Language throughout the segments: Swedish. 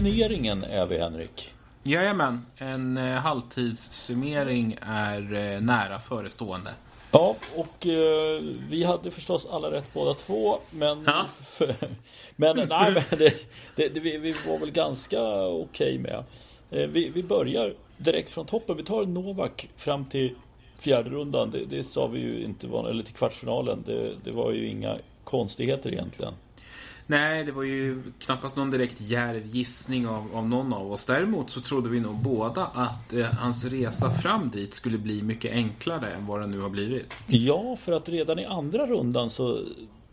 Turneringen är vi Henrik. Jajamän, en eh, halvtidssummering är eh, nära förestående. Ja, och eh, vi hade förstås alla rätt båda två. Men, Ja. men nej, men det, det, det, vi, vi var väl ganska okej med. Eh, vi, vi börjar direkt från toppen. Vi tar Novak fram till fjärde rundan. Det, det sa vi ju inte var, eller till kvartsfinalen. Det var ju inga konstigheter egentligen. Nej, det var ju knappast någon direkt djärv gissning av, av någon av oss. Däremot så trodde vi nog båda att eh, hans resa fram dit skulle bli mycket enklare än vad den nu har blivit. Ja, för att redan i andra rundan så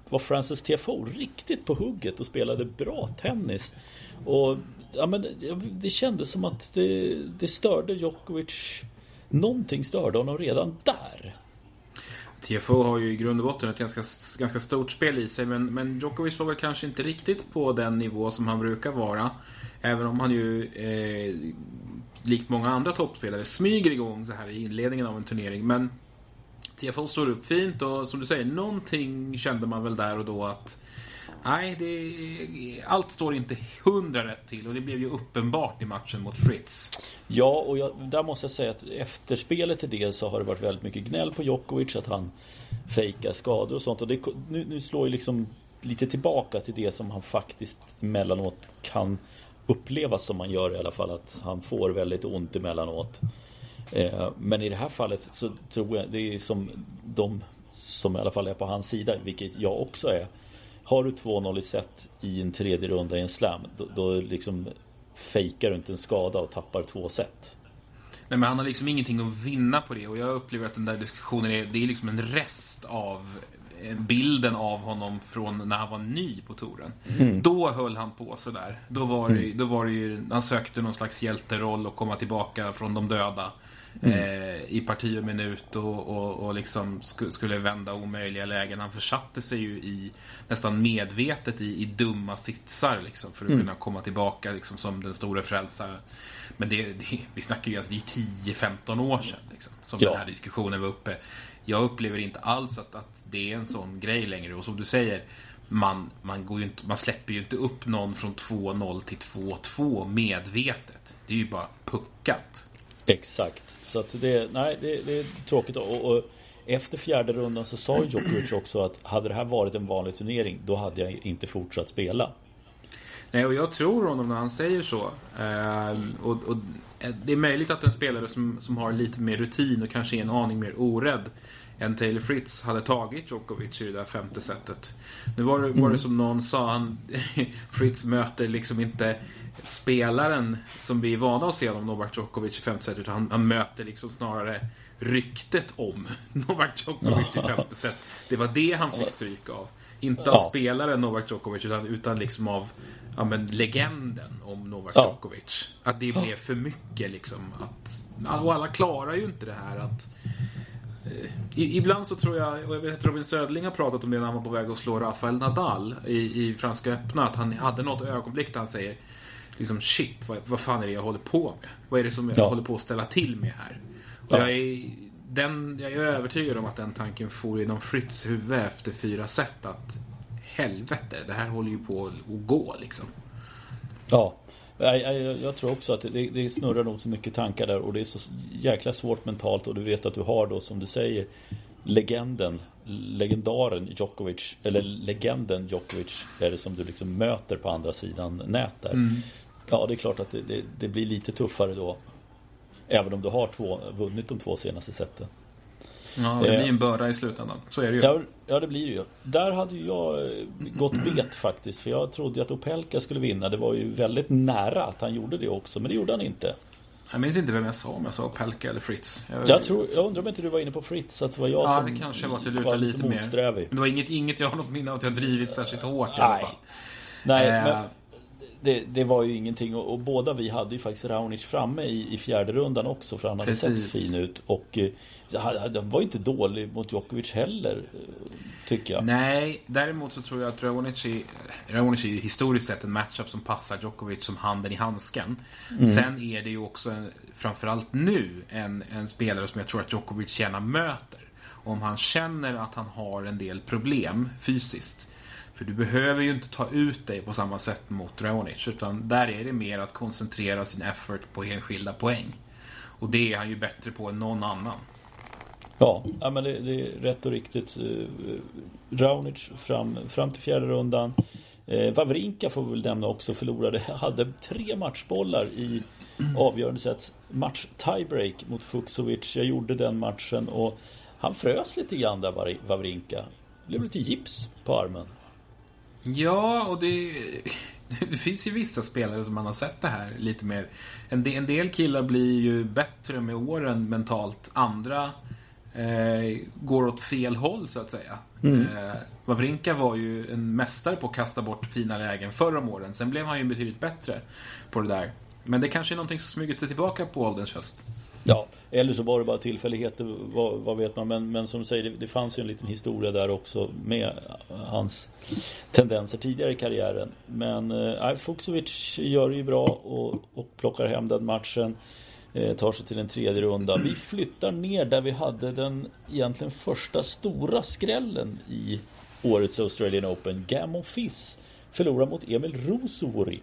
var Francis TFO riktigt på hugget och spelade bra tennis. Och ja, men det kändes som att det, det störde Djokovic. Någonting störde honom redan där. TFO har ju i grund och botten ett ganska, ganska stort spel i sig men, men Djokovic var väl kanske inte riktigt på den nivå som han brukar vara. Även om han ju, eh, likt många andra toppspelare, smyger igång så här i inledningen av en turnering. Men TFO står upp fint och som du säger, någonting kände man väl där och då att Nej, det, allt står inte hundra rätt till och det blev ju uppenbart i matchen mot Fritz. Ja, och jag, där måste jag säga att efter spelet till det så har det varit väldigt mycket gnäll på Djokovic att han fejkar skador och sånt. Och det, nu, nu slår ju liksom lite tillbaka till det som han faktiskt emellanåt kan upplevas som man gör i alla fall. Att han får väldigt ont emellanåt. Eh, men i det här fallet så tror jag det är som de som i alla fall är på hans sida, vilket jag också är. Har du 2-0 i set i en tredje runda i en slam, då, då liksom fejkar du inte en skada och tappar två set. Nej, men han har liksom ingenting att vinna på det och jag upplever att den där diskussionen är, det är liksom en rest av bilden av honom från när han var ny på touren. Då höll han på sådär. Då var, det, då var det ju, han sökte någon slags hjälteroll och komma tillbaka från de döda. Eh, I parti och minut och, och, och liksom sk- skulle vända omöjliga lägen. Han försatte sig ju i nästan medvetet i, i dumma sitsar liksom, för att kunna komma tillbaka liksom, som den stora frälsaren. Men det, det, vi snackar ju alltså, det är ju 10-15 år sedan liksom, som Ja. den här diskussionen var uppe. Jag upplever inte alls att, att det är en sån grej längre. Och som du säger, man, man, går ju inte, man släpper ju inte upp någon från 2-0 till 2-2 medvetet. Det är ju bara puckat. Exakt. Så att det, nej, det, det är tråkigt. Och, och efter fjärde rundan så sa Djokovic också att hade det här varit en vanlig turnering då hade jag inte fortsatt spela. Nej, och jag tror honom när han säger så. Ehm, och, och det är möjligt att en spelare som, som har lite mer rutin och kanske är en aning mer orädd än Taylor Fritz hade tagit Djokovic i det där femte setet. Nu var det, var det som någon sa, han, Fritz möter liksom inte spelaren som vi är vana att se av Novak Djokovic i femte set, utan han, han möter liksom snarare ryktet om Novak Djokovic i femte set. Det var det han fick stryk av. Inte av Ja. spelaren Novak Djokovic, utan, utan liksom av ja, men legenden om Novak Ja. Djokovic. Att det blev för mycket liksom. Att, och alla klarar ju inte det här att... eh, i- Ibland så tror jag, och jag vet att Robin Södling har pratat om det när han var på väg att slå Rafael Nadal i, i Franska öppna, att han hade något ögonblick där han säger liksom shit, vad, vad fan är det jag håller på med? Vad är det som jag Ja. håller på att ställa till med här? Och Ja. jag, är, den, jag är övertygad om att den tanken for inom Fritz huvud efter fyra set att helvete, det här håller ju på att gå liksom. Ja, jag, jag, jag tror också att det, det snurrar nog så mycket tankar där och det är så jäkla svårt mentalt och du vet att du har då som du säger legenden, legendaren Djokovic, eller legenden Djokovic är det som du liksom möter på andra sidan nät där. Ja, det är klart att det, det, det blir lite tuffare då. Även om du har två, vunnit de två senaste seten. Ja, det Eh. blir en börda i slutändan. Så är det ju. Ja, ja, det blir det ju. Där hade jag eh, gått bet faktiskt. För jag trodde att Opelka skulle vinna. Det var ju väldigt nära att han gjorde det också. Men det gjorde han inte. Jag minns inte vem jag sa, om jag sa Pelka eller Fritz. Jag, Jag, tror, jag undrar om inte du var inne på Fritz. Att det var jag Ja, som det kanske var lutade var lite mer. motsträvig. Men det var inget, inget jag har något minne av att jag drivit särskilt hårt i Nej. alla fall. Nej, Eh, men det, det var ju ingenting. Och, och båda vi hade ju faktiskt Raonic framme i, i fjärde rundan också. För han hade Precis. sett fin ut. Och eh, han, var ju inte dålig mot Djokovic heller. eh, Tycker jag. Nej, däremot så tror jag att Raonic är, Raonic är historiskt sett en matchup som passar Djokovic som handen i handsken. Sen är det ju också, en, framförallt nu, en, en spelare som jag tror att Djokovic gärna möter. Om han känner att han har en del problem fysiskt. För du behöver ju inte ta ut dig på samma sätt mot Raonic. Utan där är det mer att koncentrera sin effort på enskilda poäng. Och det är han ju bättre på än någon annan. Ja, ja men det, det är rätt och riktigt. Raunic Raonic fram, fram till fjärde rundan. Eh, Wawrinka får vi väl nämna också förlorade. Hade tre matchbollar i avgörande sätt. Match tiebreak mot Fuksovic. Jag gjorde den matchen och han frös lite grann där Wawrinka. Det blev lite gips på armen. Ja, och det, det finns ju vissa spelare som man har sett det här lite mer. En del, en del killar blir ju bättre med åren mentalt. Andra eh, går åt fel håll så att säga. Mm. Eh, Wawrinka var ju en mästare på att kasta bort fina lägen förr om åren. Sen blev han ju betydligt bättre på det där. Men det kanske är någonting som smugit sig tillbaka på ålderns höst. Ja, eller så var det bara tillfälligheter, vad, vad vet man. Men, men som du säger, det, det, fanns ju en liten historia där också med hans tendenser tidigare i karriären. Men eh, Fuksovic gör det ju bra och, och plockar hem den matchen. Eh, tar sig till en tredje runda. Vi flyttar ner där vi hade den egentligen första stora skrällen i årets Australian Open. Gammon Fiss förlorar mot Emil Rosovori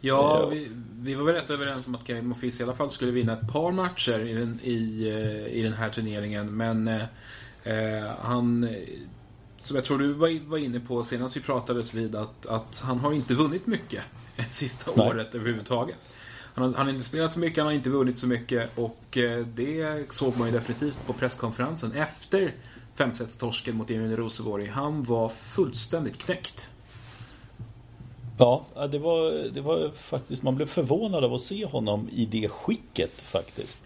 Ja, vi, vi, var väl rätt överens om att Kevin Monfils i alla fall skulle vinna ett par matcher i den, i, eh, i den här turneringen. Men eh, eh, han, som jag tror du var, var inne på senast vi pratades vid, att, att han har inte vunnit mycket sista Nej. året överhuvudtaget. Han har, han har, inte spelat så mycket, han har inte vunnit så mycket och eh, det såg man ju definitivt på presskonferensen efter femsetstorsken mot Emil Rosengård. Han var fullständigt knäckt. Ja, det var, det var faktiskt, man blev förvånad av att se honom i det skicket faktiskt.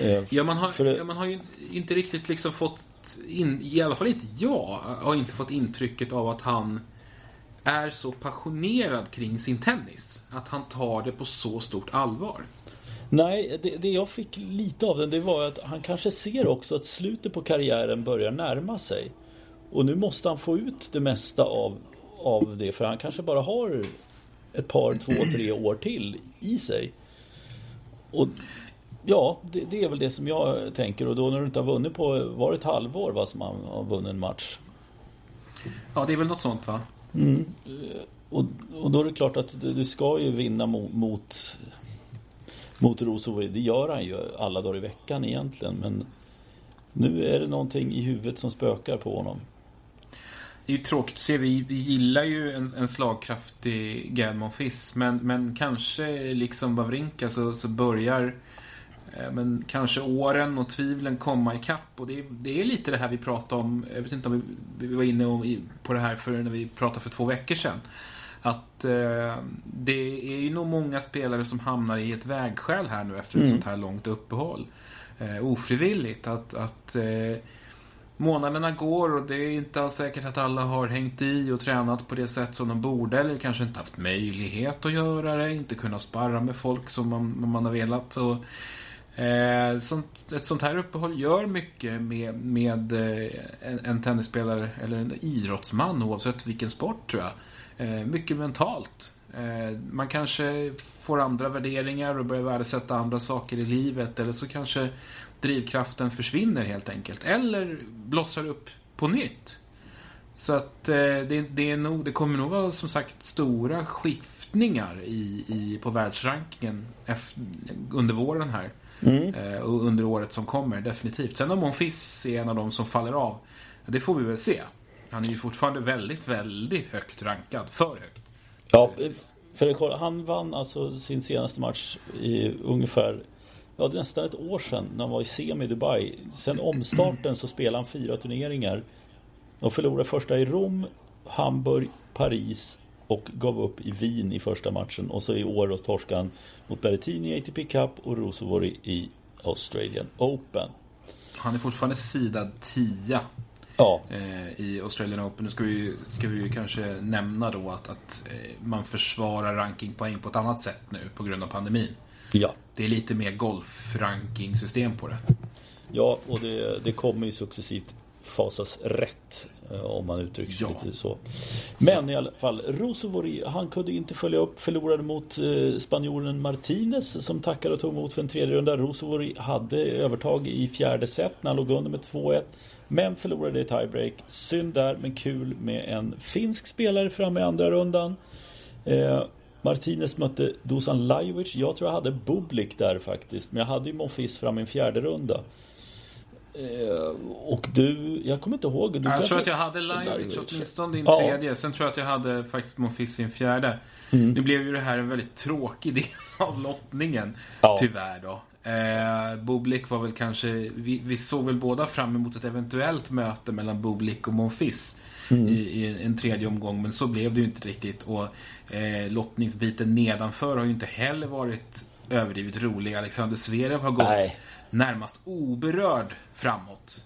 Eh, ja, man har, För, ja, man har ju inte riktigt liksom fått in, i alla fall inte jag, har inte fått intrycket av att han är så passionerad kring sin tennis. Att han tar det på så stort allvar. Nej, det, det, jag fick lite av den det var att han kanske ser också att slutet på karriären börjar närma sig. Och nu måste han få ut det mesta av av det för han kanske bara har ett par, två, tre år till i sig. Och Ja, det, det, är väl det som jag tänker och då när du inte har vunnit på, var det ett halvår va, som man har vunnit en match? Ja, det är väl något sånt va? Mm. Och, och då är det klart att du, du ska ju vinna mot, mot, mot Rosovo. Det gör han ju alla dagar i veckan egentligen men nu är det någonting i huvudet som spökar på honom. Det är ju tråkigt att se. Vi, vi gillar ju en, en slagkraftig Gadmon Fiss. Men, men kanske liksom Wawrinka så, så börjar eh, men kanske åren och tvivlen komma ikapp. Och det, det är lite det här vi pratade om. Jag vet inte om vi, vi var inne på det här för när vi pratade för två veckor sedan. Att eh, det är ju nog många spelare som hamnar i ett vägskäl här nu efter ett mm. sånt här långt uppehåll. Eh, ofrivilligt. Att, att eh, månaderna går och det är inte alls säkert att alla har hängt i och tränat på det sätt som de borde eller kanske inte haft möjlighet att göra det, inte kunnat sparra med folk som man, man har velat. Och, eh, sånt, ett sånt här uppehåll gör mycket med, med eh, en, en tennisspelare eller en idrottsman oavsett vilken sport tror jag. Eh, mycket mentalt. Eh, man kanske får andra värderingar och börjar värdesätta andra saker i livet eller så kanske drivkraften försvinner helt enkelt. Eller blossar upp på nytt. Så att eh, det, det, är nog, det kommer nog vara som sagt stora skiftningar i, i, på världsrankingen efter, under våren här. Mm. Eh, och under året som kommer, definitivt. Sen om Monfils är en av de som faller av, det får vi väl se. Han är ju fortfarande väldigt, väldigt högt rankad. För högt. Ja, för han vann alltså sin senaste match i ungefär ja, det är nästan ett år sedan när han var i semi i Dubai. Sen omstarten så spelade han fyra turneringar. De förlorade första i Rom, Hamburg, Paris och gav upp i Wien i första matchen. Och så i år då torskade han mot Berrettini i ATP Cup och Rosovori i Australian Open. Han är fortfarande sidad 10 ja. Eh, i Australian Open. Nu ska vi, ska vi kanske nämna då att, att eh, man försvarar rankingpoäng på ett annat sätt nu på grund av pandemin. Ja. Det är lite mer golfrankingsystem på det. Ja, och det, det kommer ju successivt fasas rätt. Eh, om man uttrycker sig Ja. lite så. Men i alla fall, Rosovori, han kunde inte följa upp, förlorade mot eh, spanjoren Martinez som tackade och tog emot för en tredje runda. Rosovori hade övertag i fjärde set när han låg under med 2-1. Men förlorade i tiebreak. Synd där, men kul med en finsk spelare fram i andra rundan. Martinez mötte Dusan Lajovic. Jag tror jag hade Bublik där faktiskt. Men jag hade ju Monfils fram i en fjärde runda. Eh, och du, jag kommer inte ihåg. Du Jag kanske- tror att jag hade Lajovic Lajovic. åtminstone i en Ja. tredje. Sen tror jag att jag hade faktiskt Monfils i en fjärde. Mm. Nu blev ju det här en väldigt tråkig del av lottningen. Ja. Tyvärr då. Eh, Bublik var väl kanske... Vi, vi såg väl båda fram emot ett eventuellt möte mellan Bublik och Monfils. Mm. I, I en tredje omgång, men så blev det ju inte riktigt. Och eh, lottningsbiten nedanför har ju inte heller varit överdrivet rolig. Alexander Zverev har gått Nej. närmast oberörd framåt.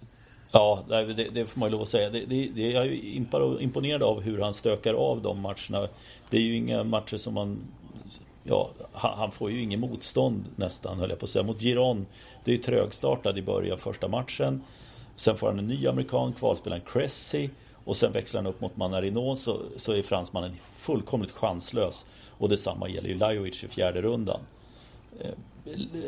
Ja, det, det får man ju lov att säga. Det, det, det, jag är imponerad av hur han stökar av de matcherna. Det är ju inga matcher som man... Ja, han, han får ju ingen motstånd nästan, höll jag på att säga. Mot Giron, det är ju trögstartad i början första matchen. Sen får han en ny amerikan, kvalspelaren Cressy. Och sen växlar han upp mot Manarino så, så är fransmannen fullkomligt chanslös. Och detsamma gäller ju Lajovic i fjärde rundan. Eh,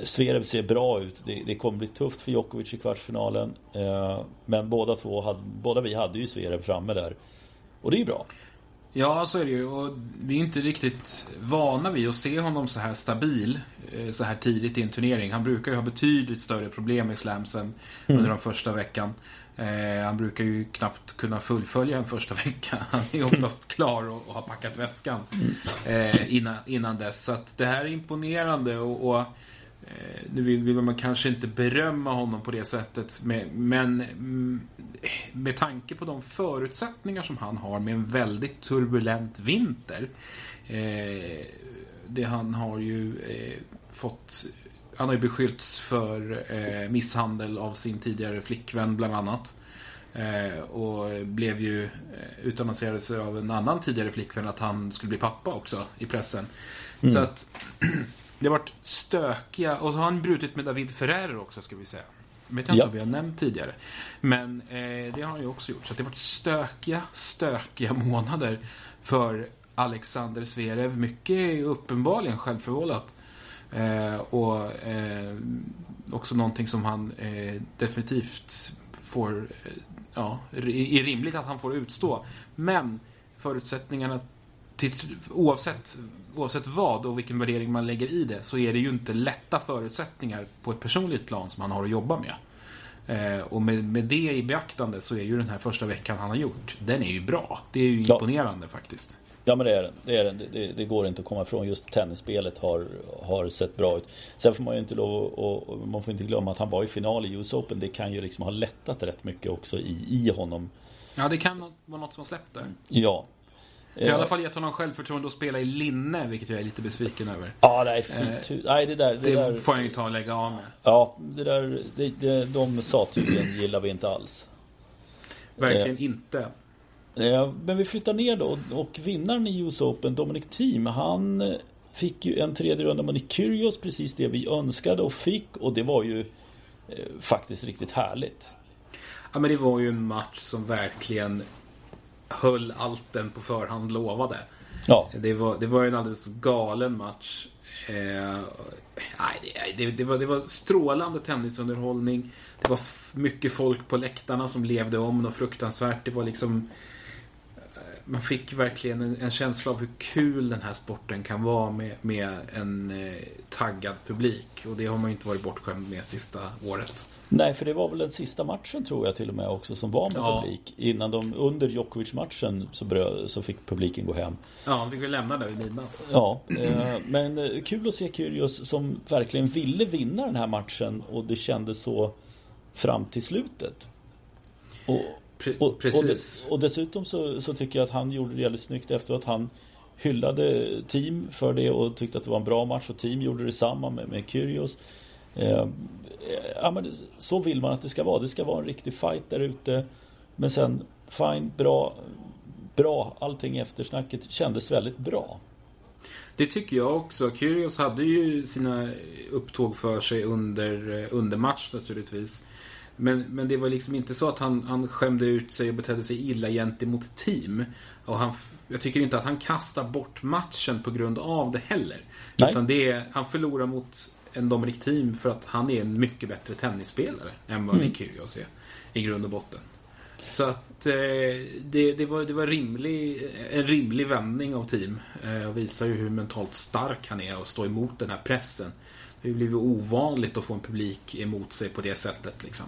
Zverev ser bra ut. Det, det kommer bli tufft för Djokovic i kvartsfinalen. Eh, men båda två hade, båda vi hade ju Zverev framme där. Och det är ju bra. Ja, så är det ju. Och vi är inte riktigt vana vid att se honom så här stabil eh, så här tidigt i en turnering. Han brukar ju ha betydligt större problem i slamsen under den första veckan. Eh, han brukar ju knappt kunna fullfölja en första vecka. Han är oftast klar och, och har packat väskan eh, innan, innan dess. Så att det här är imponerande och, och eh, nu vill, vill man kanske inte berömma honom på det sättet. med- Men mm, med tanke på de förutsättningar som han har med en väldigt turbulent vinter. Eh, det han har ju eh, fått han har ju beskyllts för eh, misshandel av sin tidigare flickvän bland annat. Eh, och blev ju eh, utannonserade sig av en annan tidigare flickvän att han skulle bli pappa också i pressen. Så att det har varit stökiga, och så har han brutit med David Ferrer också ska vi säga. Det vet jag inte Ja. om vi har nämnt tidigare. Men eh, det har han ju också gjort. Så det har varit stökiga, stökiga månader för Alexander Zverev. Mycket är uppenbarligen självförvållat. Eh, och eh, också någonting som han eh, definitivt får, ja, är rimligt att han får utstå. Men förutsättningarna, till, oavsett, oavsett vad och vilken värdering man lägger i det, så är det ju inte lätta förutsättningar på ett personligt plan som han har att jobba med. Eh, och med, med det i beaktande så är ju den här första veckan han har gjort, den är ju bra. Det är ju Ja. imponerande faktiskt. Ja men det är den. Det, är den. Det, det, går inte att komma ifrån. Just tennisspelet har, har sett bra ut. Sen får man ju inte lov och, man får inte glömma att han var i final i US Open. Det kan ju liksom ha lättat rätt mycket också i, i honom. Ja, det kan vara något som har släppt där. Ja. Det har i alla Eh, fall gett honom självförtroende att spela i linne, vilket jag är lite besviken över. Ja, nej, fy, Eh, nej det där. Det, Det där får han ju ta och lägga av med. Ja, det där. Det, det, de sa tydligen gillar vi inte alls. Verkligen inte. Eh, Men vi flyttar ner då och vinnaren i US Open, Dominic Thiem, han eh, fick ju en tredje runda Nick Kyrgios, precis det vi önskade och fick och det var ju eh, faktiskt riktigt härligt. Ja, men det var ju en match som verkligen höll allt den på förhand lovade. Ja, Det var, det var en alldeles galen match. Eh, nej, det, det, var, det var strålande tennisunderhållning. Det var mycket folk på läktarna som levde om något fruktansvärt. Det var liksom... Man fick verkligen en, en känsla av hur kul den här sporten kan vara med, med en eh, taggad publik. Och det har man ju inte varit bortskämd med sista året. nej för det var väl den sista matchen tror jag till och med också som var med Ja. publik. Innan de, under Djokovic-matchen så, brö, så fick publiken gå hem. Ja, vi vill lämna där vid midnatt. Ja, eh, men eh, kul att se Kyrgios som verkligen ville vinna den här matchen och det kändes så fram till slutet. Och, Pre- och, och, precis. dess- och dessutom så, så tycker jag att han gjorde det jävligt snyggt efteråt. Han hyllade team för det och tyckte att det var en bra match och team gjorde detsamma med, med Kyrgios. Eh, ja, men så vill man att det ska vara. Det ska vara en riktig fight där ute. Men sen, fine, bra, bra. Allting eftersnacket kändes väldigt bra. Det tycker jag också. Kyrgios hade ju sina upptåg för sig under, under match naturligtvis. Men, men det var liksom inte så att han, han skämde ut sig och betedde sig illa gentemot team. Och han, jag tycker inte att han kastar bort matchen på grund av det heller. Nej. Utan det är, han förlorar mot en Dominic Team för att han är en mycket bättre tennisspelare än vad Mm. Nick Kyrgios är. I grund och botten. Så att eh, det, det var, det var rimlig, en rimlig vändning av team. Eh, och visar ju hur mentalt stark han är och stå emot den här pressen. Det har ju blivit ovanligt att få en publik emot sig på det sättet liksom.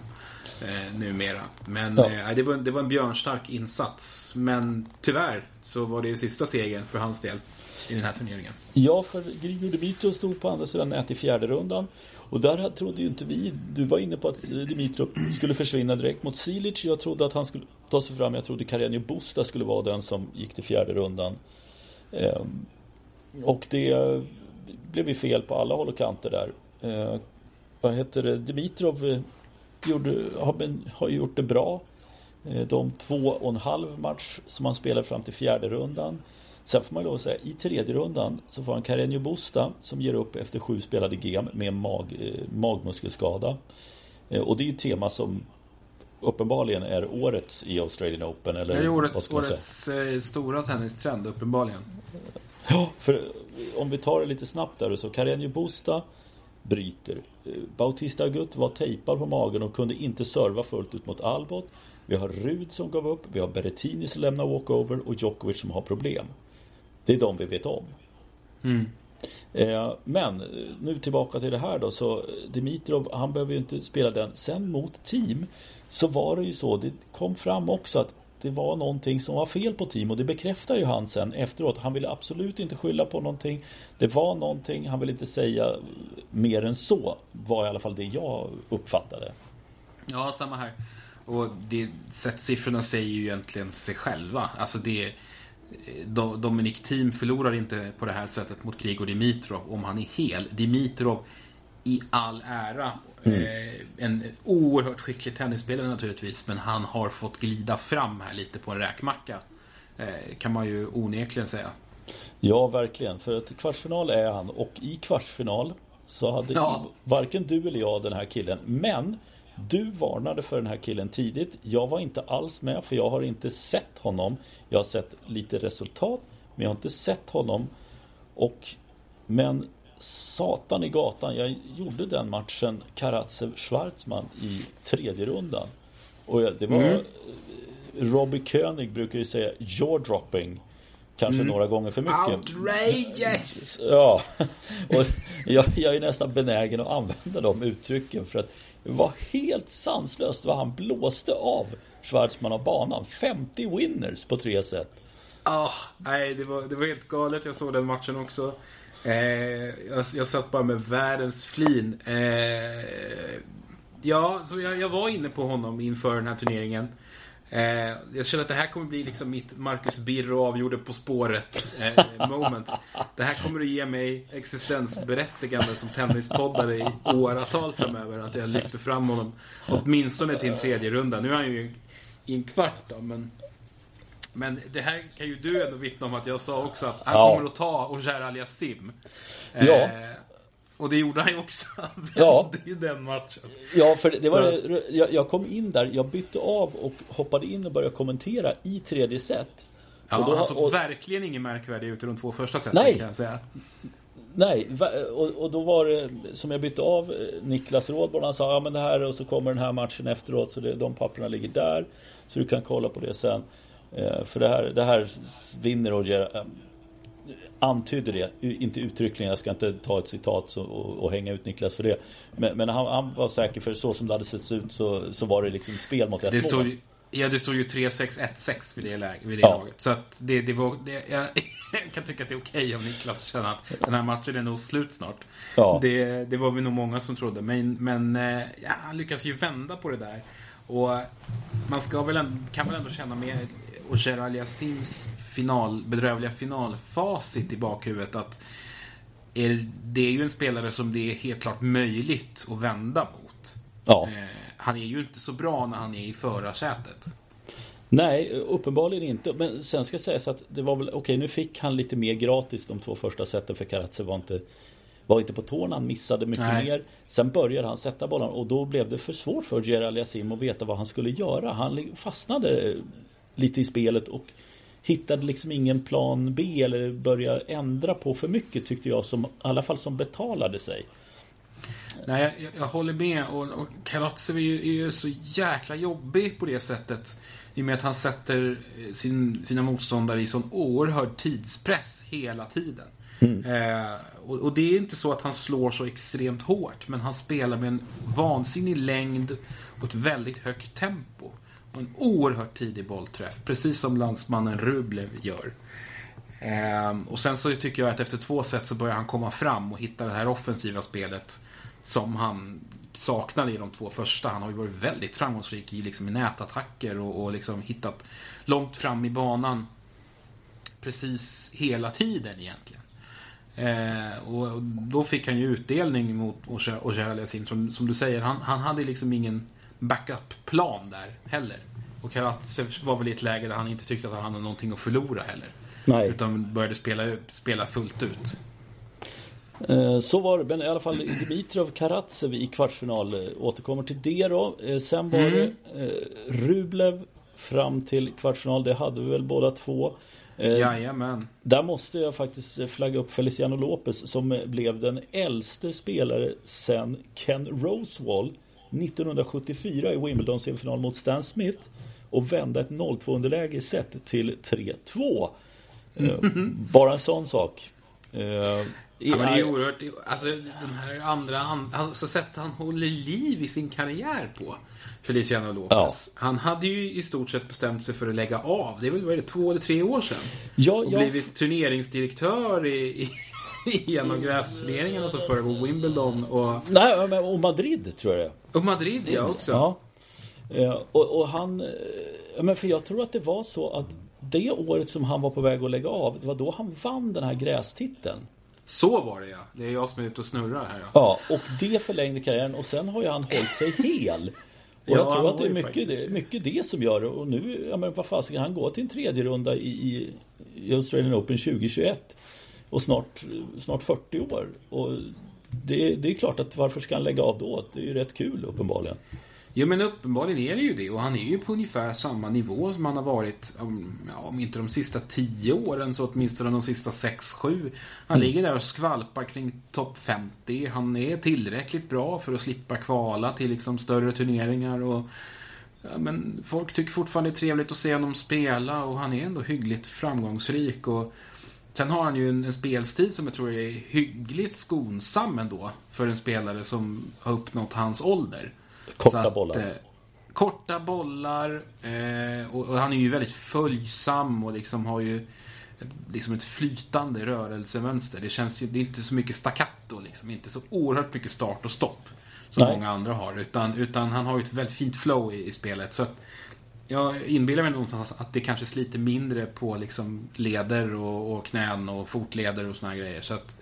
Eh, numera. Men Ja. eh, det, var, det var en björnstark insats. Men tyvärr så var det sista segern för hans del i den här turneringen. Ja, för Grigor Dimitrov stod på andra sidan nät i fjärde rundan. Och där trodde ju inte vi, du var inne på att Dimitrov skulle försvinna direkt mot Silic. Jag trodde att han skulle ta sig fram. Jag trodde Carreño Busta skulle vara den som gick till fjärde rundan. Ehm, och det blev ju fel på alla håll och kanter där. Ehm, vad heter det? Dimitrov eh, gjorde, har, ben- har ju gjort det bra. Eh, De två och en halv match som han spelade fram till fjärde rundan. Sen får man lov att säga, i tredje rundan så får han Carreño Busta som ger upp efter sju spelade game med mag, eh, magmuskelskada. Eh, Och det är ju ett tema som uppenbarligen är årets i Australian Open. Eller Det är årets, årets eh, stora tennistrend uppenbarligen. Ja, för om vi tar det lite snabbt där så Carreño Busta bryter. Eh, Bautista Agut var tejpad på magen och kunde inte serva fullt ut mot Albot. Vi har Rud som gav upp, vi har Berrettini som lämnar walkover och Djokovic som har problem. Det är de vi vet om. Mm. Eh, Men eh, nu tillbaka till det här då. Så Dimitrov, han behöver ju inte spela den. Sen mot team så var det ju så. Det kom fram också att det var någonting som var fel på Timo, det bekräftar ju han sen efteråt. Han ville absolut inte skylla på någonting. Det var någonting, han ville inte säga mer än så. Var i alla fall det jag uppfattade. Ja, samma här. Och det, sättsiffrorna säger ju egentligen sig själva. Alltså det... Dominic Thiem förlorar inte på det här sättet mot Grigor Dimitrov om han är hel. Dimitrov i all ära. Eh, en oerhört skicklig tennisspelare naturligtvis. Men han har fått glida fram här lite på en räkmacka. Eh, kan man ju onekligen säga. Ja, verkligen. För att kvartsfinal är han och i kvartsfinal så hade Ja. varken du eller jag den här killen. Men du varnade för den här killen tidigt. Jag var inte alls med för jag har inte sett honom. Jag har sett lite resultat men jag har inte sett honom. Och Men satan i gatan, jag gjorde den matchen Karatsev-Schwarzman i tredje rundan. Och det var Mm. Robbie König brukar ju säga jaw-dropping. Kanske Mm. några gånger för mycket. Outrageous! Ja, och jag, jag är nästan benägen att använda de uttrycken för att det var helt sanslöst vad han blåste av Schwarzman av banan. 50 winners på tre set. Ah, nej, det var, det var helt galet. Jag såg den matchen också. Eh, jag, jag satt bara med världens flin. Eh, ja, så jag, jag var inne på honom inför den här turneringen. Eh, jag känner att det här kommer bli liksom mitt Marcus Birro avgjorde På spåret eh, moment. Det här kommer att ge mig existensberättigande som tennispoddare i åratal framöver. Att jag lyfter fram honom åtminstone till en tredje runda. Nu är han ju i en kvart då, men men det här kan ju du ändå vittna om att jag sa också att han Ja. kommer att ta Ogier Aliasim. Ja. Eh, och det gjorde han ju också. Han Ja. vände ju den matchen. Ja, för det var det, jag, jag kom in där, jag bytte av och hoppade in och började kommentera i tredje set. Ja, och då, han såg och, verkligen ingen märkvärdig ut i de två första seten kan jag säga. Nej, och, och då var det som jag bytte av eh, Niklas Rådborn. Han sa ja men det här och så kommer den här matchen efteråt så det, de papperna ligger där. Så du kan kolla på det sen. Eh, för det här, det här vinner Roger. Eh, antydde det, inte uttryckligen. Jag ska inte ta ett citat och, och hänga ut Niklas för det. Men, men han, han var säker för så som det hade sett ut så, så var det liksom spel mot ett Det mål. stod ju, ja, det stod ju 3-6-1-6 vid det, läget, vid det Ja. laget. Så att det, det var, det, jag, jag kan tycka att det är okej om Niklas känner att den här matchen är nog slut snart. Ja. Det, det var vi nog många som trodde. Men, men eh, ja, han lyckas ju vända på det där. Och man ska väl ändå, kan väl ändå känna med Ogier Aliasims final, bedrövliga finalfacit i bakhuvudet att är, det är ju en spelare som det är helt klart möjligt att vända mot. Ja. Eh, han är ju inte så bra när han är i förarsätet. Nej, uppenbarligen inte. Men sen ska sägas att det var väl, okej nu fick han lite mer gratis de två första seten för Karatse var inte var inte på tårna, han missade mycket Nej. mer. Sen började han sätta bollen och då blev det för svårt för Gerald Yassim att veta vad han skulle göra. Han fastnade lite i spelet och hittade liksom ingen plan B eller började ändra på för mycket tyckte jag, som, i alla fall som betalade sig. Nej, jag, jag, håller med. Och, och Karatsev är ju, är ju så jäkla jobbig på det sättet. I och med att han sätter eh, sin, sina motståndare i sån oerhörd tidspress hela tiden. Eh, och, och det är inte så att han slår så extremt hårt, men han spelar med en vansinnig längd och ett väldigt högt tempo. En oerhört tidig bollträff, precis som landsmannen Rublev gör. Ehm, och sen så tycker jag att efter två set så börjar han komma fram och hitta det här offensiva spelet som han saknade i de två första. Han har ju varit väldigt framgångsrik i, liksom, i nätattacker och, och liksom hittat långt fram i banan precis hela tiden egentligen. Eh, och och då fick han ju utdelning mot Oger Yassin. Som, som du säger, han, han hade liksom ingen backup-plan där heller. Och Karatsev var väl i ett läge där han inte tyckte att han hade någonting att förlora heller. Nej. Utan började spela, spela fullt ut. Eh, Så var det, men i alla fall Dimitrov Karatsev i kvartsfinal eh, återkommer till det då. Eh, Sen var Mm. det Rublev fram till kvartsfinal, det hade vi väl båda två. Jajamän. Där måste jag faktiskt flagga upp Feliciano Lopez som blev den äldste spelare sen Ken Rosewall 1974 i Wimbledon semifinal mot Stan Smith och vända ett 0-2 underläge i set till 3-2. Eh, Bara en sån sak. Eh, Ja, men det är ju oerhört... Alltså den här andra... an- Alltså sättet han håller liv i sin karriär på. Feliciano Lopez. Han hade ju i stort sett bestämt sig för att lägga av. Det är väl vad är det, två eller tre år sedan. Ja, Och ja, blivit turneringsdirektör i, i, i en av grästurneringarna som föregår Wimbledon och, nej, men- och Madrid tror jag och Madrid ja också. Ja. Eh, Och, och han... eh, Men för jag tror att det var så att det året som han var på väg att lägga av, det var då han vann den här grästiteln. Så var det ja. Det är jag som är ute och snurrar här ja. Ja, och det förlängde karriären och sen har ju han hållit sig hel. Och Ja, jag tror att det är mycket det, mycket det som gör det. Och nu, ja men vad fasiken, han går till en tredje runda i, i Australian Open 2021. Och snart, snart 40 år. Och det, det är klart att varför ska han lägga av då? Det är ju rätt kul uppenbarligen. Jo men uppenbarligen är det ju det och han är ju på ungefär samma nivå som han har varit om, ja, om inte de sista tio åren så åtminstone de sista sex, sju. Han ligger där och skvalpar kring topp 50. Han är tillräckligt bra för att slippa kvala till liksom större turneringar och ja, men folk tycker fortfarande det är trevligt att se honom spela och han är ändå hyggligt framgångsrik och Sen har han ju en, en spelstil som jag tror är hyggligt skonsam ändå för en spelare som har uppnått hans ålder. Korta att, bollar. Eh, korta bollar. Eh, och, och han är ju väldigt följsam och liksom har ju liksom ett flytande rörelsemönster. Det känns ju, det är inte så mycket staccato liksom. Inte så oerhört mycket start och stopp. Som Nej. många andra har. Utan, utan han har ju ett väldigt fint flow i, i spelet. Så att, jag inbillar mig någonstans att det kanske sliter mindre på liksom leder och, och knän och fotleder och såna här grejer. Så att,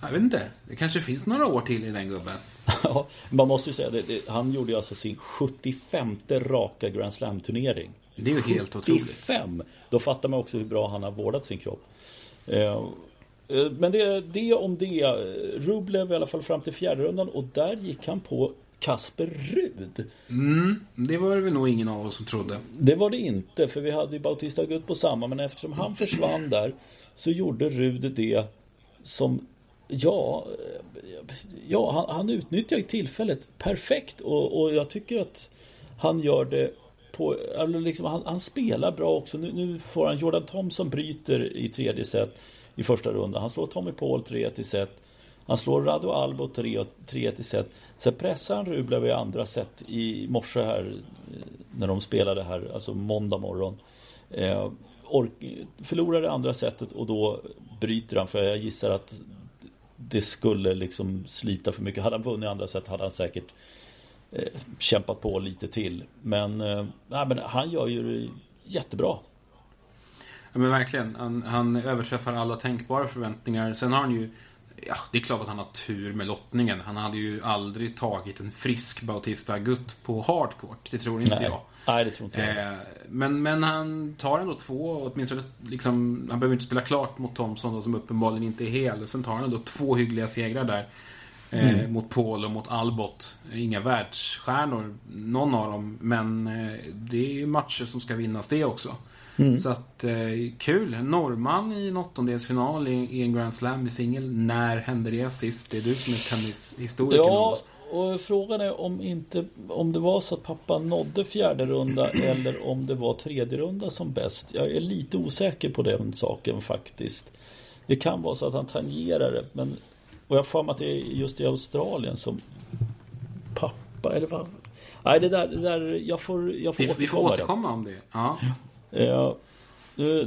jag vet inte. Det kanske finns några år till i den gubben. Ja, man måste ju säga det, det. Han gjorde ju alltså sin 75 raka Grand Slam-turnering. Det är ju helt otroligt. 75! Då fattar man också hur bra han har vårdat sin kropp. Eh, eh, Men det, det om det. Rublev i alla fall fram till fjärde rundan och där gick han på Kasper Rud. Mm, det var det väl nog ingen av oss som trodde. Det var det inte, för vi hade ju Bautista Agut på samma, men eftersom han försvann där så gjorde Rud det som Ja, ja han, han utnyttjar ju tillfället perfekt och, och jag tycker att han gör det på, liksom, han, han spelar bra också. Nu, nu får han Jordan Thompson bryter i tredje set i första rundan. Han slår Tommy Paul 3 i set. Han slår Rado Albo 3-1 i set. Sen pressar han Rublev i andra set i morse här eh, när de spelade här, alltså måndag morgon. Eh, ork, förlorar det andra setet och då bryter han för jag gissar att det skulle liksom slita för mycket. Hade han vunnit andra set hade han säkert eh, kämpat på lite till. Men, eh, nej, men han gör ju det jättebra. Ja, men verkligen. Han, han överträffar alla tänkbara förväntningar. Sen har han ju Ja, det är klart att han har tur med lottningen. Han hade ju aldrig tagit en frisk Bautista Gutt på hardcourt. Det tror inte Nej. jag. Nej, det tror inte jag. Eh, men, men han tar ändå två, åtminstone liksom, han behöver inte spela klart mot Thompson då, som uppenbarligen inte är hel. Sen tar han ändå två hyggliga segrar där. Eh, Mot Paul och mot Albot. Inga världsstjärnor, någon av dem. Men eh, det är ju matcher som ska vinnas det också. Så att, eh, kul. En norrman i en åttondelsfinal i, i en Grand Slam i singel. När hände det sist? Det är du som är tennishistorikern av Ja, och frågan är om inte om det var så att pappa nådde fjärde runda eller om det var tredje runda som bäst. Jag är lite osäker på den saken faktiskt. Det kan vara så att han tangerar det, men och jag har att det är just i Australien som pappa eller vad? Nej, det där, det där jag får, jag får Vi, vi får återkomma. återkomma om det. Ja. Eh,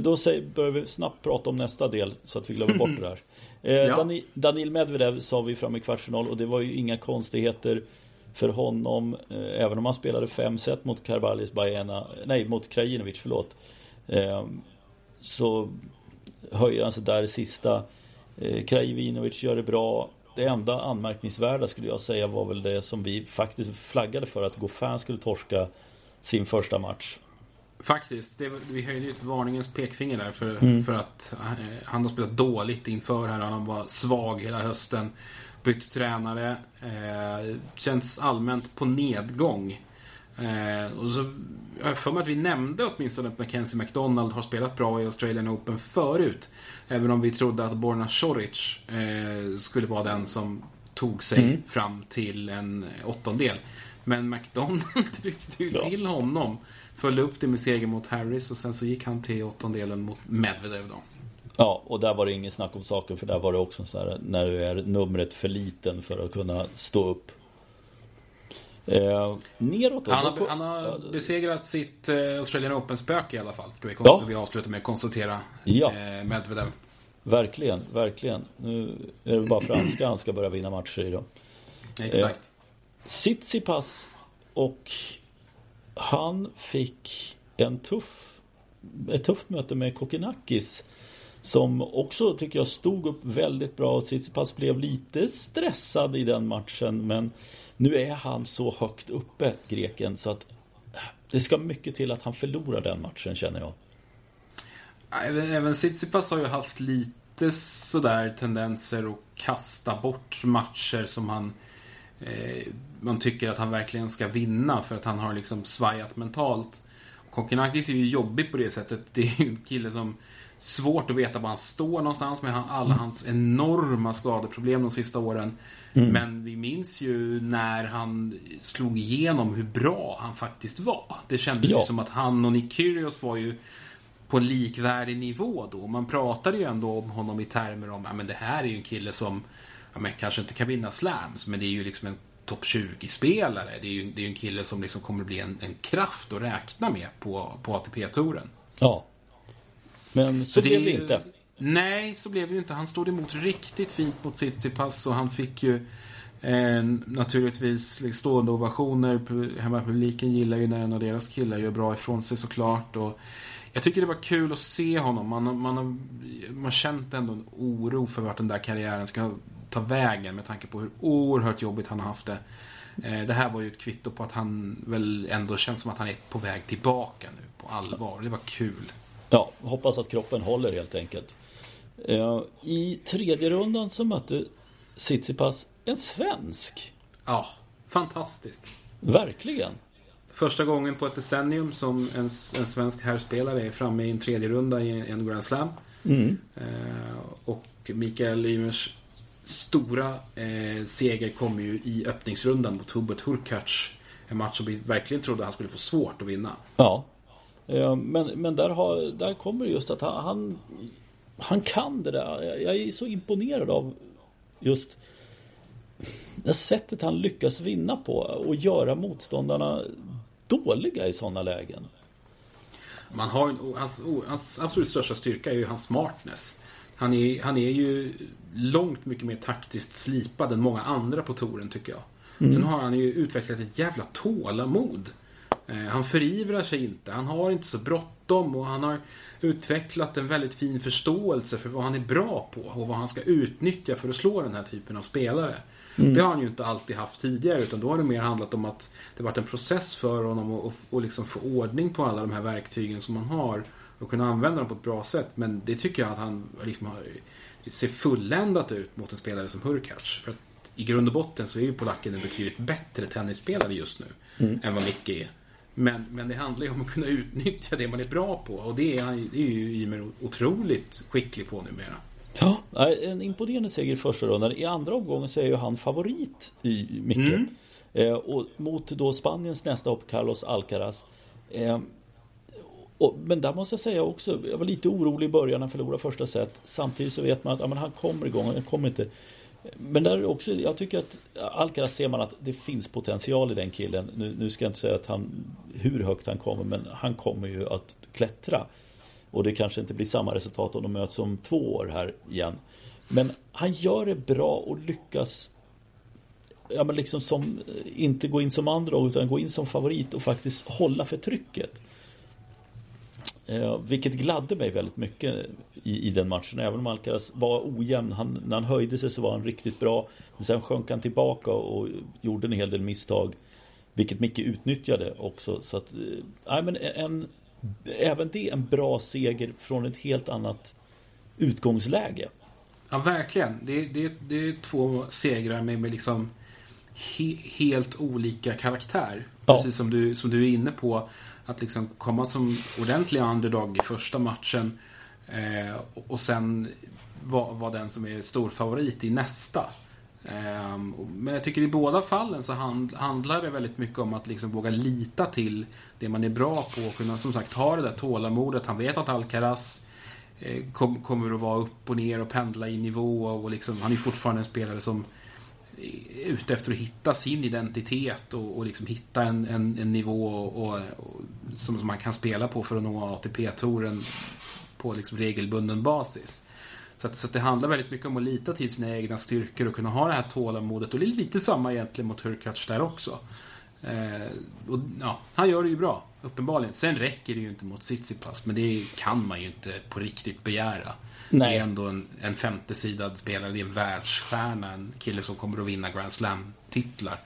Då säger, börjar vi snabbt prata om nästa del så att vi glömmer bort det här. Eh, Ja. Dani, Daniil Medvedev sa vi fram i kvartsfinal och det var ju inga konstigheter för honom. Eh, även om han spelade fem set mot Karbalis Baena, nej mot Krajinovic, förlåt. Eh, så höjer han sig där i sista. Eh, Krajinovic gör det bra. Det enda anmärkningsvärda skulle jag säga var väl det som vi faktiskt flaggade för att Goffin skulle torska sin första match. Faktiskt. Det, vi höjde ju ett varningens pekfinger där för, Mm. för att eh, han har spelat dåligt inför här. Han var svag hela hösten. Bytt tränare. Eh, känns allmänt på nedgång. Eh, och så, jag har för mig att vi nämnde åtminstone att Mackenzie McDonald har spelat bra i Australian Open förut. Även om vi trodde att Borna Soric eh, skulle vara den som tog sig Mm. fram till en åttondel. Men McDonald tryckte ju Ja. till honom. Följde upp det med seger mot Harris och sen så gick han till åttondelen mot Medvedev då. Ja, och där var det ingen snack om saken för där var det också så här när du är numret för liten för att kunna stå upp. Eh, neråt då? Han har, han har besegrat sitt eh, Australian Open-spöke i alla fall. Ska vi, Ja. vi avsluta med att konstatera. Ja. Eh, Medvedev. Verkligen, verkligen. Nu är det bara franska han ska börja vinna matcher i då. Exakt. Tsitsipas och han fick en tuff, ett tufft möte med Kokinakis. Som också tycker jag stod upp väldigt bra. och Tsitsipas blev lite stressad i den matchen men nu är han så högt uppe, greken, så att det ska mycket till att han förlorar den matchen känner jag. Även, även Tsitsipas har ju haft lite sådär tendenser att kasta bort matcher som han eh, man tycker att han verkligen ska vinna för att han har liksom svajat mentalt. Kokkinakis är ju jobbig på det sättet. Det är ju en kille som svårt att veta var han står någonstans med alla hans enorma skadeproblem de sista åren. Men vi minns ju när han slog igenom hur bra han faktiskt var. Det kändes Ja. ju som att han och Nick Kyrgios var ju på en likvärdig nivå då. Man pratade ju ändå om honom i termer om, men det här är ju en kille som, ja men kanske inte kan vinna slams, men det är ju liksom en topp 20-spelare. Det är ju det är en kille som liksom kommer bli en, en kraft att räkna med på, på ATP-touren. Ja. Men så, blev det ju- inte. Nej, så blev det ju inte. Han stod emot riktigt fint mot Tsitsipas och han fick ju eh, naturligtvis liksom stående ovationer. Pu- Hemmapubliken gillar ju när en av deras killar gör bra ifrån sig såklart. Och jag tycker det var kul att se honom. Man har man har känt ändå en oro för vart den där karriären ska ta vägen med tanke på hur oerhört jobbigt han har haft det. Eh, Det här var ju ett kvitto på att han väl ändå känns som att han är på väg tillbaka nu på allvar. Det var kul. Ja, hoppas att kroppen håller helt enkelt. Eh, I tredje rundan så mötte Tsitsipas en svensk. Ja, fantastiskt. Verkligen. Första gången på ett decennium som en, en svensk herrspelare är framme i en tredje runda i en Grand Slam. Mm. Eh, och Mikael Ymers stora eh, seger kom ju i öppningsrundan mot Hubert Hurkacz. En match som vi verkligen trodde han skulle få svårt att vinna. Ja. Eh, Men, men där, har, där kommer just att han, han, han kan det där. Jag- Jag är så imponerad av just det sättet han lyckas vinna på och göra motståndarna dåliga i sådana lägen. Man har, hans, hans absolut största styrka är ju hans smartness. Han är, han är ju långt mycket mer taktiskt slipad än många andra på touren tycker jag. Sen har han ju utvecklat ett jävla tålamod. Eh, han förivrar sig inte. Han har inte så bråttom. och han har utvecklat en väldigt fin förståelse för vad han är bra på och vad han ska utnyttja för att slå den här typen av spelare. Mm. Det har han ju inte alltid haft tidigare utan då har det mer handlat om att det varit en process för honom att, att liksom få ordning på alla de här verktygen som han har och kunna använda dem på ett bra sätt. Men det tycker jag att han liksom har, ser fulländat ut mot en spelare som Hurkacz. För att i grund och botten så är ju polacken en betydligt bättre tennisspelare just nu mm. än vad Micke är. Men, men det handlar ju om att kunna utnyttja det man är bra på och det är, det är ju Ymer otroligt skicklig på numera. Ja, en imponerande seger i första rundan. I andra omgången så är ju han favorit i mycket. Mm. Eh, och mot då Spaniens nästa hopp, Carlos Alcaraz. Eh, och, men där måste jag säga också, jag var lite orolig i början när han förlorade första set. Samtidigt så vet man att ja, men han kommer igång, han kommer inte men där också, jag tycker att Alcaraz ser man att det finns potential i den killen. Nu, nu ska jag inte säga att han, hur högt han kommer, men han kommer ju att klättra. Och det kanske inte blir samma resultat om de möts om två år här igen. Men han gör det bra och lyckas Ja men liksom som Inte gå in som andra utan gå in som favorit och faktiskt hålla för trycket. Eh, vilket gladde mig väldigt mycket i, i den matchen. Även om Alcaraz var ojämn. Han, när han höjde sig så var han riktigt bra. Men sen sjönk han tillbaka och gjorde en hel del misstag. Vilket Micke utnyttjade också. Så att, eh, men en, även det en bra seger från ett helt annat utgångsläge. Ja, verkligen. Det, det, det är två segrar med, med liksom he, helt olika karaktär. Ja. Precis som du, som du är inne på. Att liksom komma som ordentlig underdog i första matchen eh, och sen vara var den som är stor favorit i nästa. Eh, men jag tycker i båda fallen så hand, handlar det väldigt mycket om att liksom våga lita till det man är bra på och kunna som sagt ha det där tålamodet. Han vet att Alcaraz eh, kom, kommer att vara upp och ner och pendla i nivå och liksom, han är fortfarande en spelare som ute efter att hitta sin identitet och, och liksom hitta en, en, en nivå och, och, som man kan spela på för att nå ATP-touren på liksom regelbunden basis. Så, att, så att det handlar väldigt mycket om att lita till sina egna styrkor och kunna ha det här tålamodet. Och det är lite samma egentligen mot Hurkacz där också. Eh, och, ja, han gör det ju bra, uppenbarligen. Sen räcker det ju inte mot Tsitsipas, men det kan man ju inte på riktigt begära. Nej. Det är ändå en, en femtesidad spelare, det är en världsstjärna, en kille som kommer att vinna Grand Slam-titlar.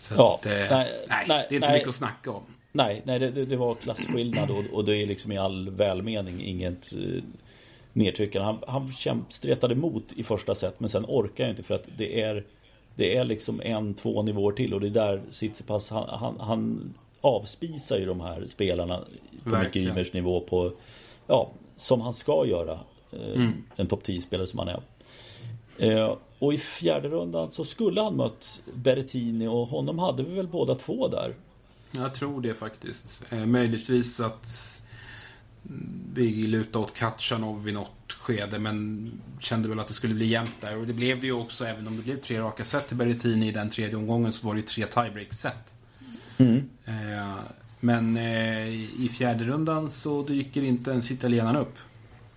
Så ja, att, eh, nej, nej, det är inte nej, mycket att snacka om. Nej, nej det, det var klasskillnad och, och, det är liksom i all välmening inget eh, nedtryckande. Han, han kämp, stretade emot i första set men sen orkar jag inte för att det är det är liksom en, två nivåer till och det är där Tsitsipas han, han, han avspisar ju de här spelarna på Verkligen. Ymers nivå på Ja, som han ska göra. Eh, mm. En topp 10-spelare som han är. Eh, och i fjärde rundan så skulle han mött Berrettini och honom hade vi väl båda två där. Jag tror det faktiskt. Eh, möjligtvis att vi lutade åt Katjanov i något skede men kände väl att det skulle bli jämnt där. Och det blev det ju också, även om det blev tre raka set till Berrettini i den tredje omgången så var det ju tre tiebreak-set. Mm. Eh, men eh, i fjärde rundan så dyker inte ens italienaren upp.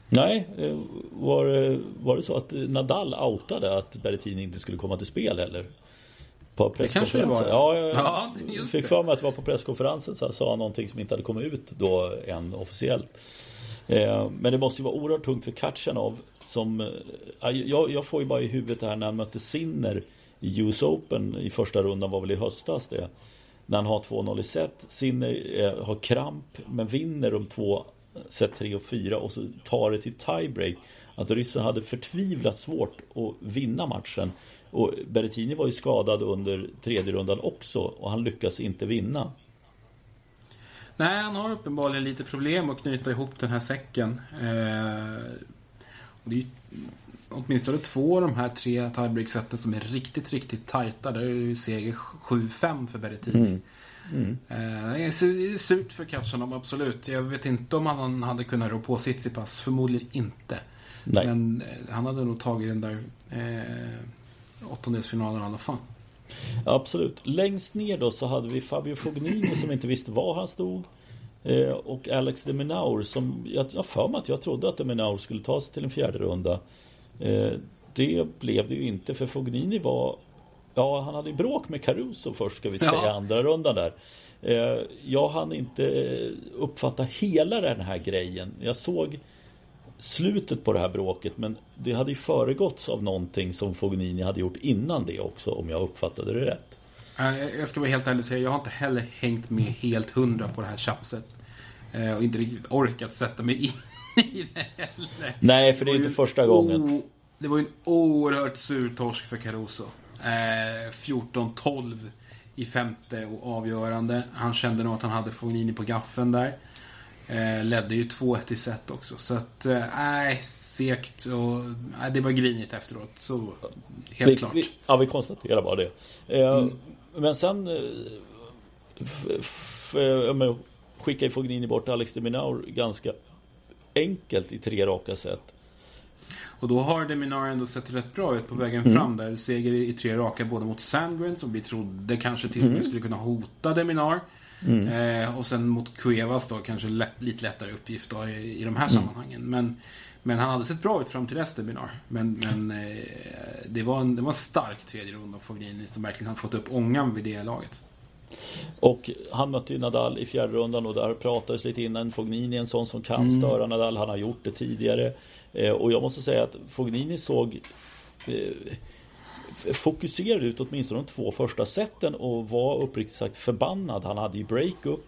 Nej, eh, var, var det så att Nadal outade att Berrettini inte skulle komma till spel heller? På presskonferensen? Det kanske det var. Ja, jag ja, fick för mig att det var på presskonferensen så sa han någonting som inte hade kommit ut då än officiellt. Eh, men det måste ju vara oerhört tungt för Katjanov som jag, jag får ju bara i huvudet det här när han mötte Sinner i US Open i första rundan var väl i höstas det. När han har 2-0 i set. Sinner eh, har kramp men vinner de två eh, set 3 och 4 och så tar det till tiebreak. Att ryssen hade förtvivlat svårt att vinna matchen. Och Berrettini var ju skadad under tredje rundan också och han lyckas inte vinna. Nej, han har uppenbarligen lite problem att knyta ihop den här säcken. Eh, och det är åtminstone två av de här tre tiebreak-seten som är riktigt, riktigt tajta. Där är det seger 7-5 för Berrettini. Mm. Mm. Eh, det är surt för Katjanov, absolut. Jag vet inte om han hade kunnat rå på Tsitsipas. Förmodligen inte. Nej. Men eh, han hade nog tagit den där eh, åttondelsfinalen i alla fall. Absolut. Längst ner då så hade vi Fabio Fognini som inte visste var han stod. Eh, och Alex de Minaur som jag har för mig att jag trodde att de Minaur skulle ta sig till en fjärde runda. Eh, det blev det ju inte för Fognini var Ja, han hade bråk med Caruso först ska vi säga, ja. andra rundan där. Eh, jag hann inte uppfatta hela den här grejen. Jag såg slutet på det här bråket men det hade ju föregåtts av någonting som Fognini hade gjort innan det också om jag uppfattade det rätt. Jag ska vara helt ärlig och säga, jag har inte heller hängt med helt hundra på det här tjafset. Eh, och inte riktigt orkat sätta mig in i det heller. Nej, för det är inte första gången. Det var ju en oerhört sur torsk för Caruso. Eh, 14-12 i femte och avgörande. Han kände nog att han hade Fognini på gaffen där. Eh, ledde ju 2-1 i set också. Så att, eh, nej, eh, segt och äh, det var grinigt efteråt. Så helt vi, klart. Vi, ja, vi konstaterar bara det. Eh, mm. Men sen eh, eh, skickar ju Fognini bort Alex de Minaur ganska enkelt i tre raka set. Och då har Deminar ändå sett rätt bra ut på vägen mm. fram där. Seger i tre raka både mot Sandgren som vi trodde kanske till och med mm. skulle kunna hota Deminar. Mm. Eh, och sen mot Cuevas då kanske lätt, lite lättare uppgift då i, i de här mm. sammanhangen. Men, men han hade sett bra ut fram till dess Deminar. Men, men eh, det, var en, det var en stark tredje runda av Fognini som verkligen har fått upp ångan vid det laget. Och han mötte ju Nadal i fjärde rundan och där pratades lite innan. Fognini är en sån som kan mm. störa Nadal. Han har gjort det tidigare. Eh, och jag måste säga att Fognini såg eh, fokuserad ut åtminstone de två första seten och var uppriktigt sagt förbannad. Han hade ju breakup.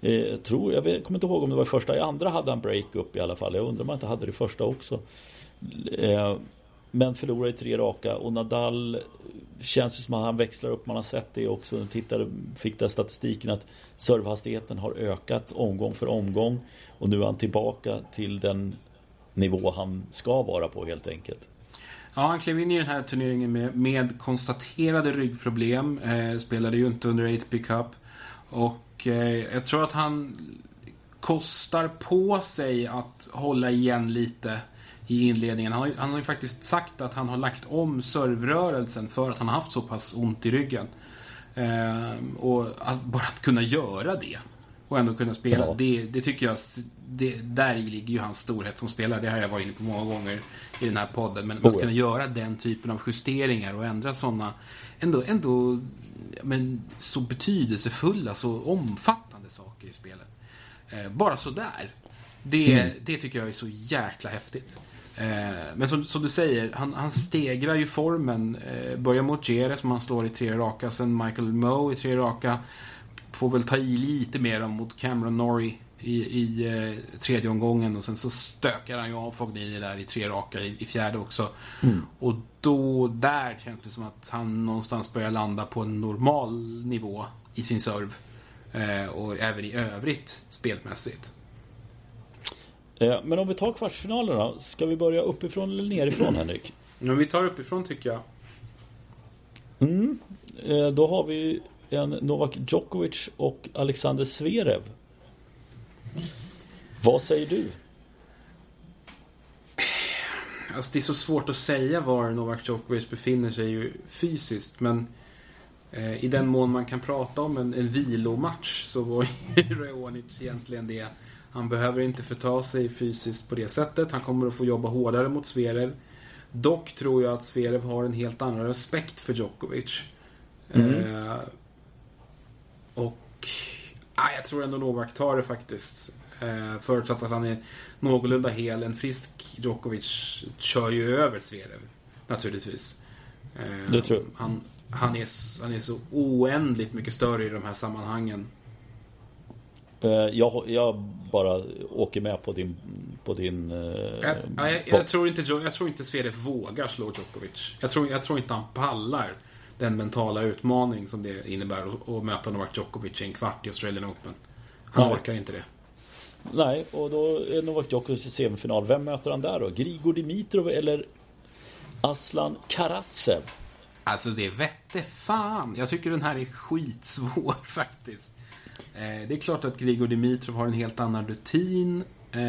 Eh, tror, jag vet, kommer inte ihåg om det var i första. I andra hade han breakup i alla fall. Jag undrar om han inte hade det i första också. Eh, men förlorade i tre raka och Nadal känns det som att han växlar upp. Man har sett det också. Tittade, fick där statistiken att servehastigheten har ökat omgång för omgång. Och nu är han tillbaka till den nivå han ska vara på helt enkelt. Ja, han klev in i den här turneringen med, med konstaterade ryggproblem. Eh, spelade ju inte under ATP Cup. Och eh, jag tror att han kostar på sig att hålla igen lite i inledningen. Han har, han har ju faktiskt sagt att han har lagt om servrörelsen för att han har haft så pass ont i ryggen. Eh, och att, bara att kunna göra det och ändå kunna spela. Ja. Det, det, tycker jag, det, där ligger ju hans storhet som spelare. Det har jag varit inne på många gånger i den här podden. Men, oh, att kunna göra den typen av justeringar och ändra sådana ändå, ändå men, så betydelsefulla, så omfattande saker i spelet. Eh, bara sådär. Det, mm. det tycker jag är så jäkla häftigt. Eh, men som, som, du säger, han, han stegrar ju formen. Eh, börjar mot Jerez som han slår i tre raka, sen Michael Moe i tre raka. Får väl ta i lite mer mot Cameron Norrie i, i eh, tredje omgången och sen så stökar han ju av Fognini där i tre raka i, i fjärde också. Mm. Och då, där känns det som att han någonstans börjar landa på en normal nivå i sin serve. Eh, och även i övrigt spelmässigt. Eh, men om vi tar kvartsfinalerna, ska vi börja uppifrån eller nerifrån Henrik? Ja, vi tar uppifrån tycker jag. Mm. Eh, då har vi en Novak Djokovic och Alexander Zverev. Vad säger du? Alltså det är så svårt att säga var Novak Djokovic befinner sig fysiskt men eh, i den mån man kan prata om en, en vilomatch så var ju Raonic egentligen det. Han behöver inte förta sig fysiskt på det sättet. Han kommer att få jobba hårdare mot Zverev. Dock tror jag att Zverev har en helt annan respekt för Djokovic. Mm. Eh, och ah, jag tror ändå Novak tar det faktiskt. Eh, förutsatt att han är någorlunda hel. En frisk Djokovic kör ju över Zverev. Naturligtvis. Eh, det tror jag. Han, han, är, han är så oändligt mycket större i de här sammanhangen. Eh, jag, jag, bara åker med på din... På din eh, jag, jag, jag, tror inte, jag tror inte Zverev vågar slå Djokovic. Jag tror, jag tror inte han pallar den mentala utmaning som det innebär att, att möta Novak Djokovic i en kvart i Australian Open. Han Nej. orkar inte det. Nej, och då är Novak Djokovic i semifinal. Vem möter han där då? Grigor Dimitrov eller Aslan Karatsev? Alltså det vette fan. Jag tycker den här är skitsvår faktiskt. Eh, det är klart att Grigor Dimitrov har en helt annan rutin eh,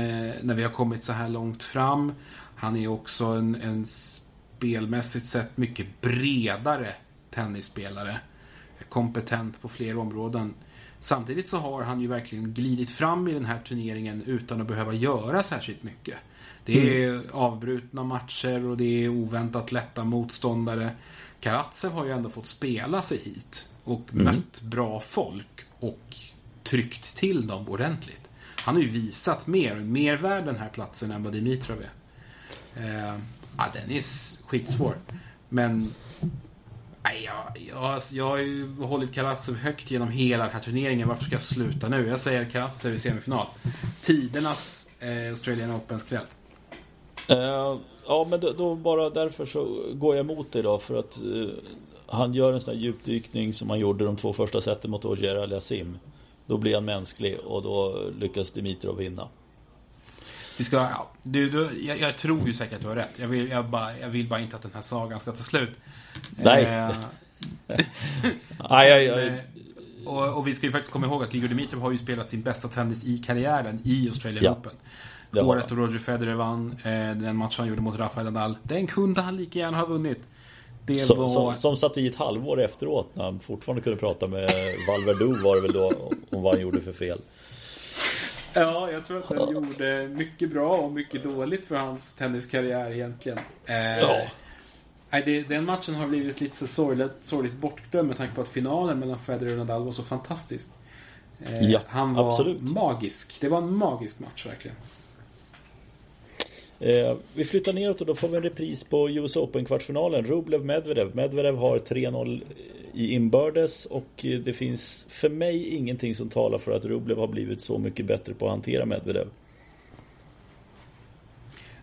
när vi har kommit så här långt fram. Han är också en, en spelmässigt sett mycket bredare tennisspelare. Kompetent på fler områden. Samtidigt så har han ju verkligen glidit fram i den här turneringen utan att behöva göra särskilt mycket. Det är mm. avbrutna matcher och det är oväntat lätta motståndare. Karatsev har ju ändå fått spela sig hit och mm. mött bra folk och tryckt till dem ordentligt. Han har ju visat mer, mer värd den här platsen än vad Dimitrov är. Eh, ja, den är skitsvår. Men nej, jag, jag, jag har ju hållit Karatsev högt genom hela den här turneringen. Varför ska jag sluta nu? Jag säger Karatsev i semifinal. Tidernas eh, Australian Opens kväll. Eh, ja, men då, då, bara därför så går jag emot dig då. För att eh, han gör en sån här djupdykning som han gjorde de två första sätten mot Ogier Aliasim. Då blir han mänsklig och då lyckas Dimitrov vinna. Vi ska, ja, du, du, jag, jag, tror ju säkert att du har rätt. Jag vill, jag, bara, jag vill bara inte att den här sagan ska ta slut. Nej. Eh, aj, aj, aj. Eh, och, och, vi ska ju faktiskt komma ihåg att Grigor Dimitrov har ju spelat sin bästa tennis i karriären i Australian ja. Open. Året då Roger Federer vann eh, den matchen han gjorde mot Rafael Nadal. Den kunde han lika gärna ha vunnit. Som, var... som, som satt i ett halvår efteråt när han fortfarande kunde prata med Valverdou var det väl då om vad han gjorde för fel. Ja, jag tror att den gjorde mycket bra och mycket dåligt för hans tenniskarriär egentligen. Eh, ja. Nej, det, den matchen har blivit lite så sorgligt, sorgligt bortglömd med tanke på att finalen mellan Federer och Nadal var så fantastisk. Eh, ja, han var absolut. magisk. Det var en magisk match verkligen. Eh, vi flyttar neråt och då får vi en repris på US Open-kvartsfinalen. Rublev-Medvedev. Medvedev har 3-0 i inbördes och eh, det finns för mig ingenting som talar för att Rublev har blivit så mycket bättre på att hantera Medvedev.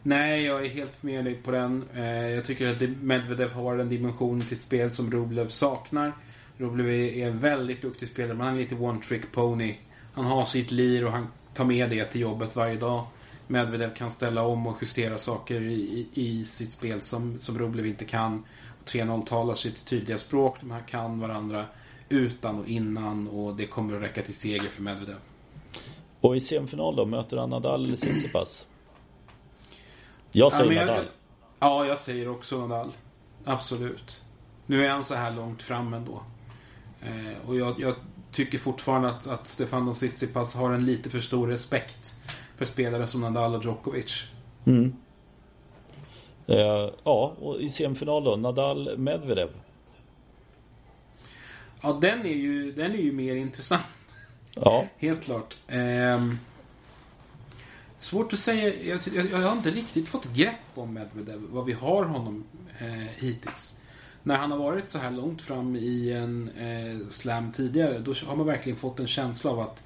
Nej, jag är helt med dig på den. Eh, jag tycker att Medvedev har en dimension i sitt spel som Rublev saknar. Rublev är en väldigt duktig spelare, men han är lite one-trick pony. Han har sitt lir och han tar med det till jobbet varje dag. Medvedev kan ställa om och justera saker i, i sitt spel som, som Rublev inte kan. 3-0 talar sitt tydliga språk. De här kan varandra utan och innan och det kommer att räcka till seger för Medvedev. Och i semifinal då, möter han Nadal eller Tsitsipas? Jag säger ja, Nadal. Jag, ja, jag säger också Nadal. Absolut. Nu är han så här långt fram ändå. Eh, och jag, jag, tycker fortfarande att, att Stefano Tsitsipas har en lite för stor respekt för spelare som Nadal och Djokovic. Mm. Eh, ja, och i semifinal då, Nadal-Medvedev. Ja, den är ju, den är ju mer intressant. Ja. Helt klart. Eh, svårt att säga. Jag, jag, jag, har inte riktigt fått grepp om Medvedev, vad vi har honom eh, hittills. När han har varit så här långt fram i en eh, slam tidigare, då har man verkligen fått en känsla av att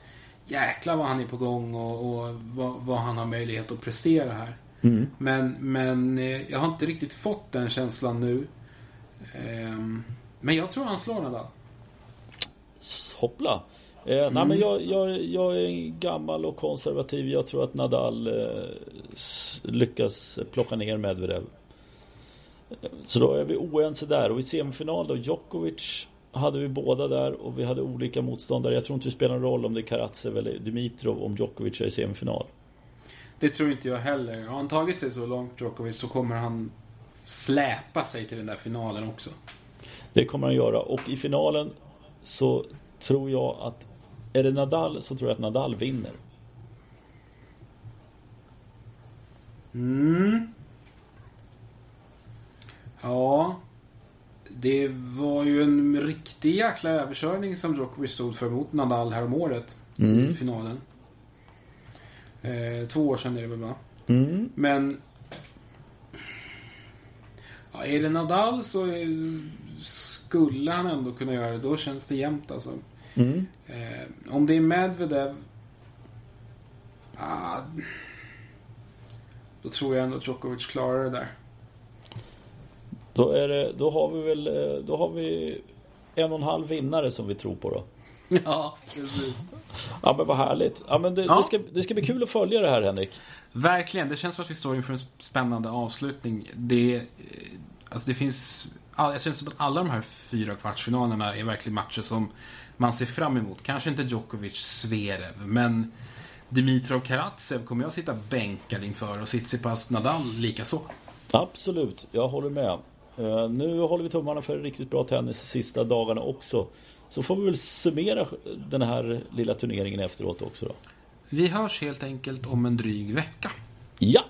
jäklar vad han är på gång och, och vad, vad, han har möjlighet att prestera här. Mm. Men, men eh, jag har inte riktigt fått den känslan nu. Um, men jag tror han slår Nadal. Hoppla. Eh, mm. Nej men jag, jag, jag är gammal och konservativ. Jag tror att Nadal eh, lyckas plocka ner Medvedev. Så då är vi oense där. Och i semifinal då, Djokovic hade vi båda där och vi hade olika motståndare. Jag tror inte det spelar någon roll om det är Karatsev eller Dimitrov om Djokovic är i semifinal. Det tror inte jag heller. Har han tagit sig så långt Djokovic så kommer han släpa sig till den där finalen också. Det kommer han göra och i finalen så tror jag att är det Nadal så tror jag att Nadal vinner. Mm. Ja. Det var ju en riktig jäkla överkörning som Djokovic stod för mot Nadal här om året mm. i finalen. Eh, två år sedan är det väl va? Mm. Men... Ja, är det Nadal så skulle han ändå kunna göra det. Då känns det jämnt alltså. Mm. Eh, om det är Medvedev... Ah, då tror jag ändå att Djokovic klarar det där. Då, är det, då har vi väl eh, då har vi en och en halv vinnare som vi tror på då. Ja, precis. Ja men vad härligt. Ja, men det, ja. det, ska, det ska bli kul att följa det här Henrik. Verkligen. Det känns som att vi står inför en spännande avslutning. Det, eh, alltså det finns... Jag känner som att alla de här fyra kvartsfinalerna är verkligen matcher som man ser fram emot. Kanske inte Djokovic, Zverev, men Dimitrov Karatsev kommer jag sitta bänkad inför och Tsitsipas Nadal likaså. Absolut, jag håller med. Uh, nu håller vi tummarna för riktigt bra tennis sista dagarna också. Så får vi väl summera den här lilla turneringen efteråt också då. Vi hörs helt enkelt om en dryg vecka. Ja!